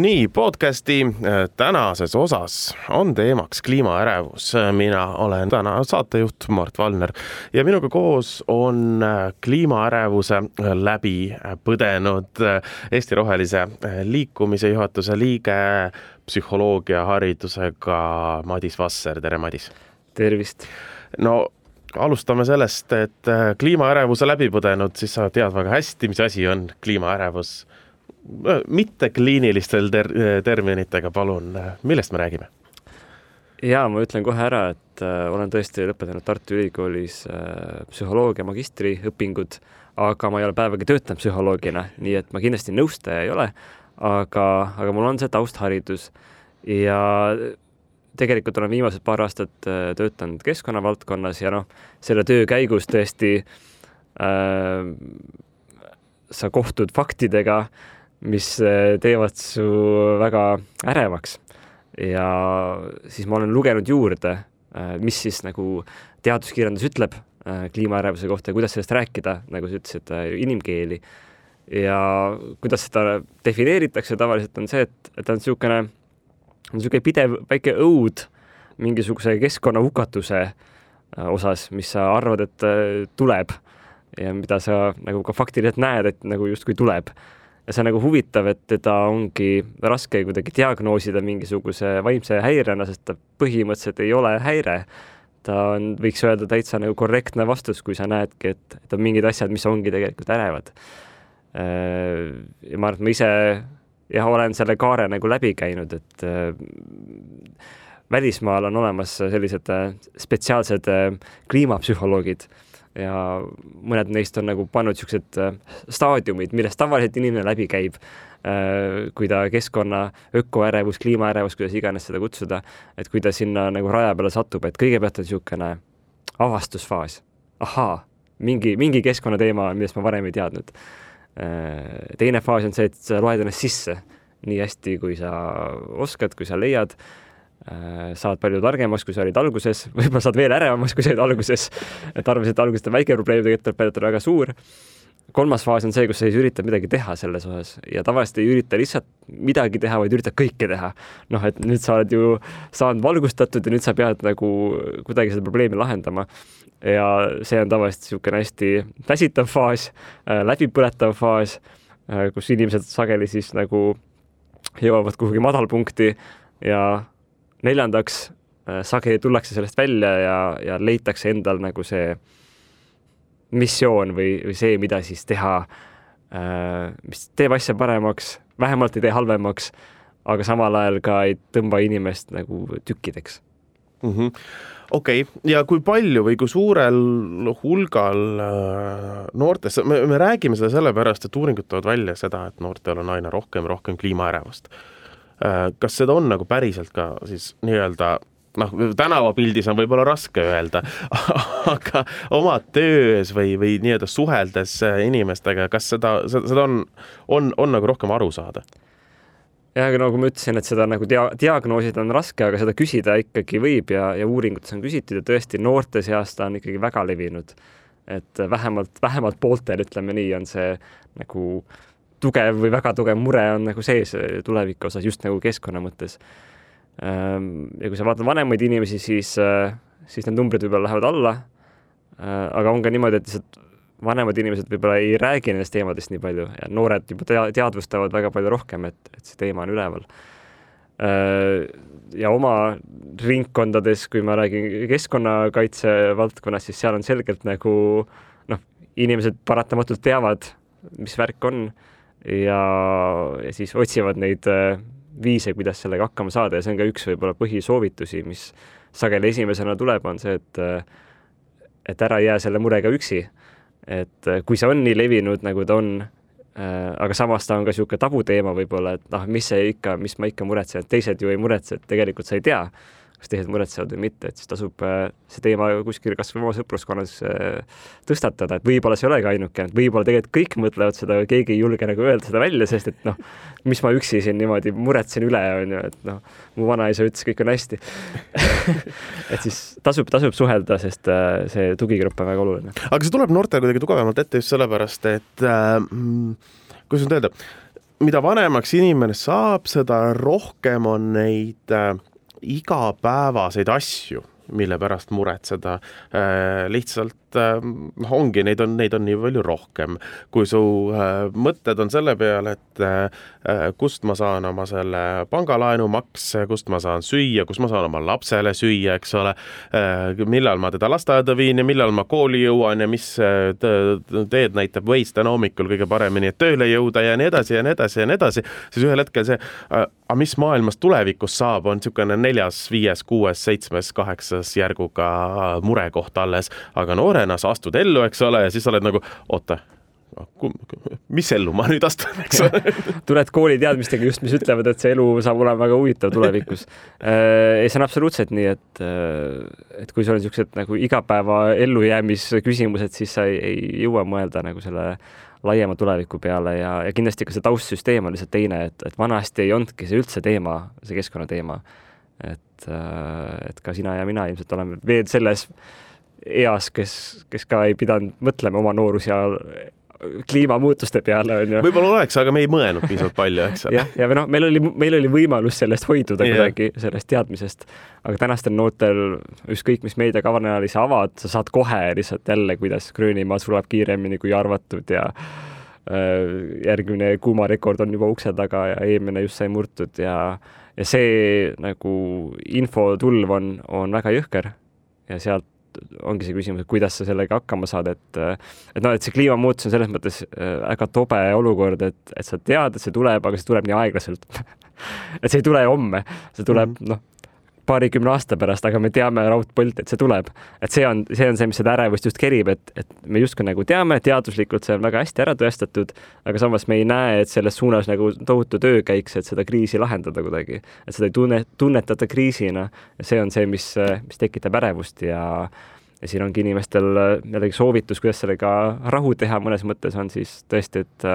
nii, podcasti äh, tänases osas on teemaks kliimaärevus. mina olen täna saatejuht Mart Valner ja minuga koos on äh, kliimaärevuse läbi põdenud äh, Eesti Rohelise Liikumise juhatuse liige, psühholoogiaharidusega Madis Vasser, tere Madis! tervist! no alustame sellest, et kliimaärevuse läbi põdenud, siis sa tead väga hästi, mis asi on kliimaärevus mittekliinilistel ter-, terminitega, palun, millest me räägime? jaa, ma ütlen kohe ära, et äh, olen tõesti lõpetanud Tartu Ülikoolis äh, psühholoogia magistriõpingud, aga ma ei ole päevagi töötanud psühholoogina, nii et ma kindlasti nõustaja ei ole, aga, aga mul on see taustharidus ja tegelikult olen viimased paar aastat äh, töötanud keskkonnavaldkonnas ja noh, selle töö käigus tõesti äh, sa kohtud faktidega äh,, mis eh, teevad su väga ärevaks. ja siis ma olen lugenud juurde, eh, mis siis nagu teaduskirjandus ütleb eh, kliimaärevuse kohta ja kuidas sellest rääkida, nagu sa ütlesid, inimkeeli. ja kuidas seda defineeritakse tavaliselt on see, et, et ta on niisugune, niisugune pidev väike õud mingisuguse keskkonnahukatuse osas, mis sa arvad, et tuleb ja mida sa nagu ka faktiliselt näed, et nagu justkui tuleb ja see on nagu huvitav, et teda ongi raske kuidagi diagnoosida mingisuguse vaimse häirena, sest ta põhimõtteliselt ei ole häire. ta on, võiks öelda, täitsa nagu korrektne vastus, kui sa näedki, et, et on mingid asjad, mis ongi tegelikult ärevad. Äh, ja ma arvan, et ma ise jah, olen selle kaare nagu läbi käinud, et äh, välismaal on olemas sellised äh, spetsiaalsed kliimapsühholoogid ja mõned neist on nagu pannud niisugused äh, staadiumid, millest tavaliselt inimene läbi käib, äh, kui ta keskkonna ökoärevus, kliimaärevus, kuidas iganes seda kutsuda, et kui ta sinna nagu raja peale satub, et kõigepealt on niisugune avastusfaas. ahaa, mingi, mingi keskkonnateema, millest ma varem ei teadnud. Äh, teine faas on see, et sa loed ennast sisse nii hästi, kui sa oskad, kui sa leiad saad palju targemaks, kui sa olid alguses, võib-olla saad veel ärevamaks, kui sa olid alguses. et arvasid, et alguses on väike probleem, tegelikult tuleb on väga suur. kolmas faas on see, kus sa siis üritad midagi teha selles osas ja tavaliselt ei ürita lihtsalt midagi teha, vaid üritad kõike teha. noh, et nüüd sa oled ju saanud valgustatud ja nüüd sa pead nagu kuidagi seda probleemi lahendama. ja see on tavaliselt niisugune hästi väsitav faas, äh, läbipõletav faas, äh, kus inimesed sageli siis nagu jõuavad kuhugi madalpunkti ja neljandaks, äh, sageli tullakse sellest välja ja, ja leitakse endal nagu see missioon või, või see, mida siis teha, äh, mis teeb asja paremaks, vähemalt ei tee halvemaks, aga samal ajal ka ei tõmba inimest nagu tükkideks mm. -hmm okei okay., ja kui palju või kui suurel hulgal äh, noortest, me, me räägime seda sellepärast, et uuringud toovad välja seda, et noortel on aina rohkem, rohkem kliimaärevust kas seda on nagu päriselt ka siis nii-öelda noh, tänavapildis on võib-olla raske öelda, aga oma töös või, või nii-öelda suheldes inimestega, kas seda, seda on, on, on nagu rohkem aru saada? jah, aga nagu ma ütlesin, et seda nagu dia-, diagnoosida on raske, aga seda küsida ikkagi võib ja, ja uuringutes on küsitud ja tõesti noorte seas ta on ikkagi väga levinud. et vähemalt, vähemalt pooltel, ütleme nii, on see nagu äh, tugev või väga tugev mure on nagu sees tuleviku osas just nagu keskkonna mõttes. Ehm, ja kui sa vaatad vanemaid inimesi, siis, äh, siis need numbrid võib-olla lähevad alla. Äh, aga on ka niimoodi, et lihtsalt vanemad inimesed võib-olla ei räägi nendest teemadest nii palju ja noored juba tea-, teadvustavad väga palju rohkem, et, et see teema on üleval. Äh, ja oma ringkondades, kui ma räägin keskkonnakaitse valdkonnas, siis seal on selgelt nagu noh, inimesed paratamatult teavad, mis värk on ja, ja siis otsivad neid äh, viise, kuidas sellega hakkama saada ja see on ka üks võib-olla põhisoovitusi, mis sageli esimesena tuleb, on see, et äh, et ära jää selle murega üksi. et äh, kui see on nii levinud, nagu ta on, aga samas ta on ka niisugune tabuteema võib-olla, et noh, mis see ikka, mis ma ikka muretsen, et teised ju ei muretse, et tegelikult sa ei tea, kas teised muretsevad või mitte, et siis tasub äh, see teema kuskil kas või oma sõpruskonnas äh, tõstatada, et võib-olla see ei olegi ainuke, et võib-olla tegelikult kõik mõtlevad seda, keegi ei julge nagu öelda seda välja, sest et noh, mis ma üksi siin niimoodi muretsen üle, on ju, et noh, mu vanaisa ütles, kõik on hästi et siis tasub, tasub suhelda, sest äh, see tugigrupp on väga oluline. aga see tuleb noortele kuidagi tugevamalt ette just sellepärast, et äh, kuidas nüüd öelda, mida vanemaks inimene saab, seda rohkem on neid äh, igapäevaseid asju, mille pärast muretseda äh,. Lihtsalt noh, ongi, neid on, neid on nii palju rohkem, kui su äh, mõtted on selle peale, et äh, kust ma saan oma selle pangalaenu makse, kust ma saan süüa, kus ma saan oma lapsele süüa, eks ole millal ma teda lasteaeda viin ja millal ma kooli jõuan ja mis teed näitab Waze täna hommikul kõige paremini, et tööle jõuda ja nii edasi ja nii edasi ja nii edasi, siis ühel hetkel see aga mis maailmas tulevikus saab, on niisugune neljas, viies, kuues, seitsmes, kaheksas järguga murekoht alles, aga noore noorena sa astud ellu, eks ole, ja siis sa oled nagu, oota, mis ellu ma nüüd astun, eks ole. tuled kooli teadmistega just, mis ütlevad, et see elu saab olema väga huvitav tulevikus. Äh, ei, see on absoluutselt nii, et, äh, et kui sul on niisugused nagu igapäeva ellujäämisküsimused, siis sa ei, ei jõua mõelda nagu selle laiema tuleviku peale ja, ja kindlasti ka see taustsüsteem on lihtsalt teine, et, et vanasti ei olnudki see üldse teema, see keskkonnateema. et, äh, et ka sina ja mina ilmselt oleme veel selles eas, kes, kes ka ei pidanud mõtlema oma noorus ja kliimamuutuste peale onju. võib-olla oleks, aga me ei mõelnud piisavalt palju, eks ole. jah, ja või noh, meil oli, meil oli võimalus sellest hoiduda yeah. kuidagi, sellest teadmisest. aga tänastel noortel ükskõik mis meediakanali sa avad, sa saad kohe lihtsalt jälle, kuidas Gröönimaa sulab kiiremini kui arvatud ja äh, järgmine kuumarekord on juba ukse taga ja eelmine just sai murtud ja ja see nagu infotulv on, on väga jõhker ja sealt ongi see küsimus, et kuidas sa sellega hakkama saad, et et noh, et see kliimamuutus on selles mõttes äh, väga tobe olukord, et, et sa tead, et see tuleb, aga see tuleb nii aeglaselt et see ei tule homme, see tuleb mm -hmm. noh, paarikümne aasta pärast, aga me teame raudpolt, et see tuleb. et see on, see on see, mis seda ärevust just kerib, et, et me justkui nagu teame, teaduslikult see on väga hästi ära tõestatud, aga samas me ei näe, et selles suunas nagu tohutu töö käiks, et seda kriisi lahendada kuidagi. et seda ei tunne, tunnetata kriisina ja see on see, mis, mis tekitab ärevust ja ja siin ongi inimestel jällegi soovitus, kuidas sellega rahu teha mõnes mõttes on siis tõesti, et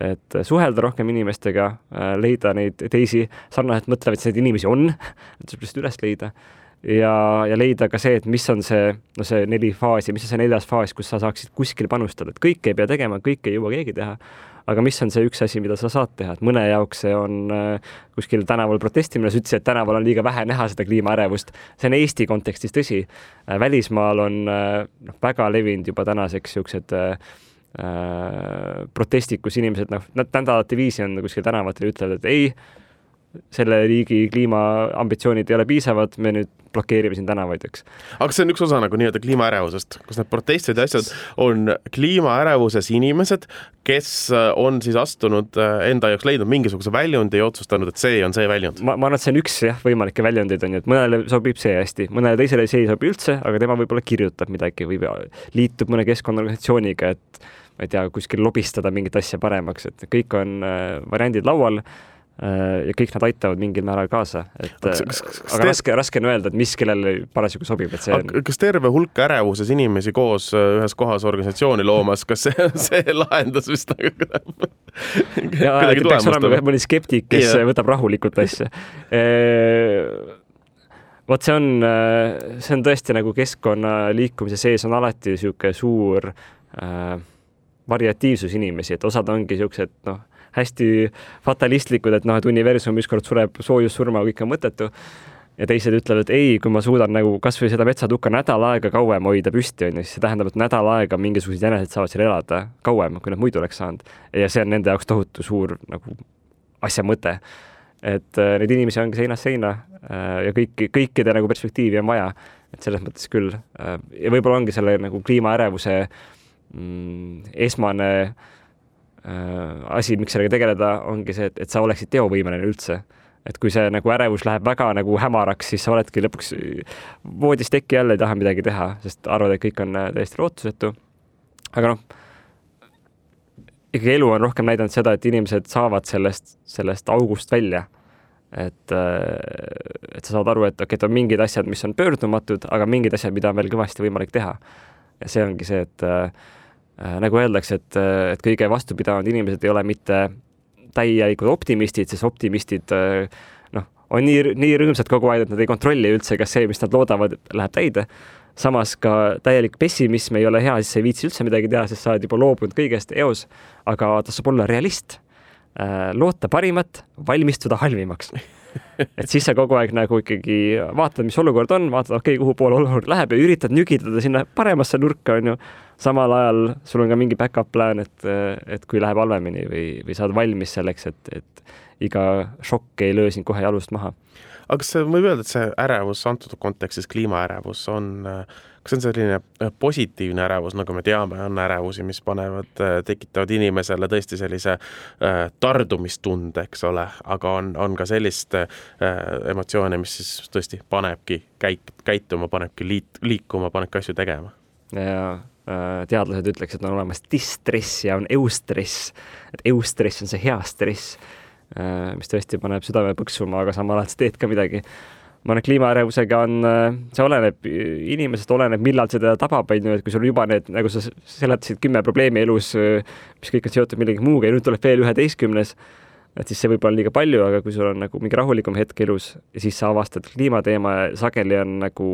et suhelda rohkem inimestega, äh, leida neid teisi sarnaselt mõtlevaid, neid inimesi on, tuleb lihtsalt üles leida ja, ja leida ka see, et mis on see, no see neli faasi, mis on see neljas faas, kus sa saaksid kuskil panustada, et kõike ei pea tegema, kõike ei jõua keegi teha. aga mis on see üks asi, mida sa saad teha, et mõne jaoks see on äh, kuskil tänaval protestimine, sa ütlesid, et tänaval on liiga vähe näha seda kliimaärevust. see on Eesti kontekstis tõsi. Äh, välismaal on noh, väga levinud juba tänaseks niisugused Äh, protestid, kus inimesed noh, nad nädalate viisi on kuskil tänavatel ja ütlevad, et ei, selle riigi kliimaambitsioonid ei ole piisavad, me nüüd blokeerime siin tänavaid, eks. aga see on üks osa nagu nii-öelda kliimaärevusest, kas need protestid ja asjad on kliimaärevuses inimesed, kes äh, on siis astunud äh, enda jaoks leidnud mingisuguse väljundi ja otsustanud, et see on see väljund? ma, ma arvan, et see on üks jah, võimalikke väljundeid on ju, et mõnele sobib see hästi, mõnele teisele see ei sobi üldse, aga tema võib-olla kirjutab midagi või liitub mõne keskkonnaorganisatsiooniga, et ma ei tea, kuskil lobistada mingit asja paremaks, et kõik on äh, variandid laual ja kõik nad aitavad mingil määral kaasa, et kas, kas, kas aga te... raske, raske on öelda, et mis kellele parasjagu sobib, et see on. kas terve hulk ärevuses inimesi koos äh, ühes kohas organisatsiooni loomas, kas see, see lahendas vist nagu ja peaks olema mõni skeptik, kes yeah. võtab rahulikult asja vot see on, see on tõesti nagu keskkonna liikumise sees on alati niisugune suur äh, variatiivsus inimesi, et osad ongi niisugused noh, hästi fatalistlikud, et noh, et universum ükskord sureb soojussurma, kõik on mõttetu. ja teised ütlevad, et ei, kui ma suudan nagu kasvõi seda metsatukka nädal aega kauem hoida püsti, on ju, siis see tähendab, et nädal aega mingisugused jänesed saavad seal elada kauem, kui nad muidu oleks saanud. ja see on nende jaoks tohutu suur nagu asja mõte. et äh, neid inimesi ongi seinast seina äh, ja kõiki, kõikide nagu perspektiivi on vaja. et selles mõttes küll äh,. ja võib-olla ongi selle nagu kliimaärevuse mm, esmane äh, asi, miks sellega tegeleda, ongi see, et, et sa oleksid teovõimeline üldse. et kui see nagu ärevus läheb väga nagu hämaraks, siis sa oledki lõpuks voodis teki all, ei taha midagi teha, sest arvad, et kõik on äh, täiesti lootusetu. aga noh, ikkagi elu on rohkem näidanud seda, et inimesed saavad sellest, sellest august välja et, et sa saad aru, et okei okay,, et on mingid asjad, mis on pöördumatud, aga mingid asjad, mida on veel kõvasti võimalik teha. ja see ongi see, et äh, nagu öeldakse, et, et kõige vastupidavamad inimesed ei ole mitte täielikud optimistid, sest optimistid äh, noh, on nii, nii rõõmsad kogu aeg, et nad ei kontrolli üldse, kas see, mis nad loodavad, läheb täide. samas ka täielik pessimism ei ole hea, siis sa ei viitsi üldse midagi teha, sest sa oled juba loobunud kõigest eos. aga tasub olla realist, äh, loota parimat, valmistuda halvimaks et siis sa kogu aeg nagu ikkagi vaatad, mis olukord on, vaatad, okei okay,, kuhu poole olukord läheb ja üritad nügitada sinna paremasse nurka, onju. samal ajal sul on ka mingi back-up plaan, et, et kui läheb halvemini või, või saad valmis selleks, et, et iga šokk ei löö sind kohe jalust maha. Aga kas võib öelda, et see ärevus antud kontekstis, kliimaärevus on kas see on selline äh, positiivne ärevus, nagu me teame, on ärevusi, mis panevad, äh, tekitavad inimesele tõesti sellise äh, tardumistunde, eks ole, aga on, on ka sellist emotsiooni, mis siis tõesti panebki käik-, käituma, panebki liit-, liikuma, panebki asju tegema. ja äh, teadlased ütleks, et on olemas distress ja on eustress, et eustress on see hea stress mis tõesti paneb südame põksuma, aga samal ajal sa teed ka midagi. Ma arvan, et kliimaärevusega on, äh, see oleneb inimesest, oleneb, millal seda tabab, on ju, et kui sul juba need, nagu sa seletasid, kümme probleemi elus, äh, mis kõik on seotud millegi muuga ja nüüd tuleb veel üheteistkümnes, et siis see võib olla liiga palju, aga kui sul on nagu mingi rahulikum hetk elus ja siis sa avastad kliimateema ja sageli on nagu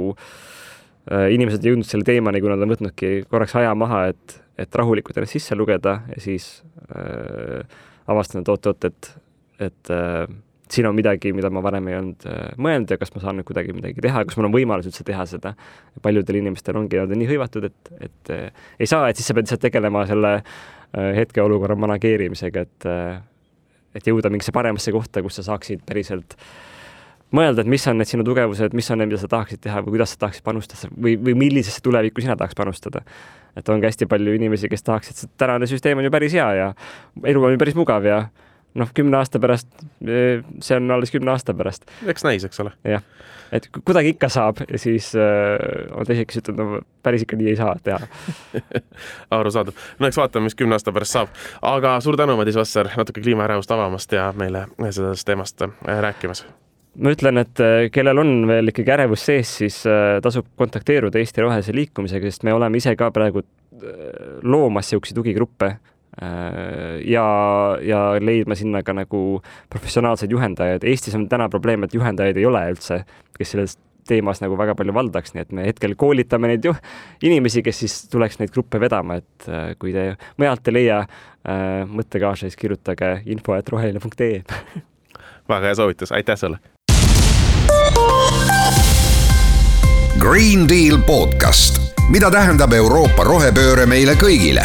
äh, inimesed jõudnud selle teemani, kui nad on võtnudki korraks aja maha, et, et rahulikult ennast sisse lugeda ja siis äh, avastanud oot-oot, et, et äh, siin on midagi, mida ma varem ei olnud äh, mõelnud ja kas ma saan nüüd kuidagi midagi teha, kas mul on võimalus üldse teha seda. paljudel inimestel ongi, nad on nii hõivatud, et, et äh, ei saa, et siis sa pead lihtsalt tegelema selle äh, hetkeolukorra manageerimisega, et et jõuda mingisse paremasse kohta, kus sa saaksid päriselt mõelda, et mis on need sinu tugevused, mis on need, mida sa tahaksid teha või kuidas sa tahaksid panustada või, või millisesse tulevikku sina tahaks panustada. et on ka hästi palju inimesi, kes tahaksid, tänane süsteem on ju päris hea ja elu on ju päris mugav ja noh, kümne aasta pärast, eh, see on alles kümne aasta pärast. eks näis, eks ole. jah, et kuidagi ikka saab siis äh, on teised, kes ütlevad, no päris ikka nii ei saa teha arusaadav. no eks vaatame, mis kümne aasta pärast saab. aga suur tänu, Madis Vasser, natuke kliimaärevust avamast ja meile sellest teemast äh, rääkimas ma ütlen, et kellel on veel ikkagi ärevus sees, siis tasub kontakteeruda Eesti Rohelise Liikumisega, sest me oleme ise ka praegu loomas niisuguseid tugigruppe ja, ja leidma sinna ka nagu professionaalseid juhendajaid. Eestis on täna probleem, et juhendajaid ei ole üldse, kes selles teemas nagu väga palju valdaks, nii et me hetkel koolitame neid ju inimesi, kes siis tuleks neid gruppe vedama, et äh, kui te mujalt ei leia äh, mõttekaasa, siis kirjutage info et roheline.ee väga hea soovitus, aitäh sulle! Green Deal podcast, mida tähendab Euroopa rohepööre meile kõigile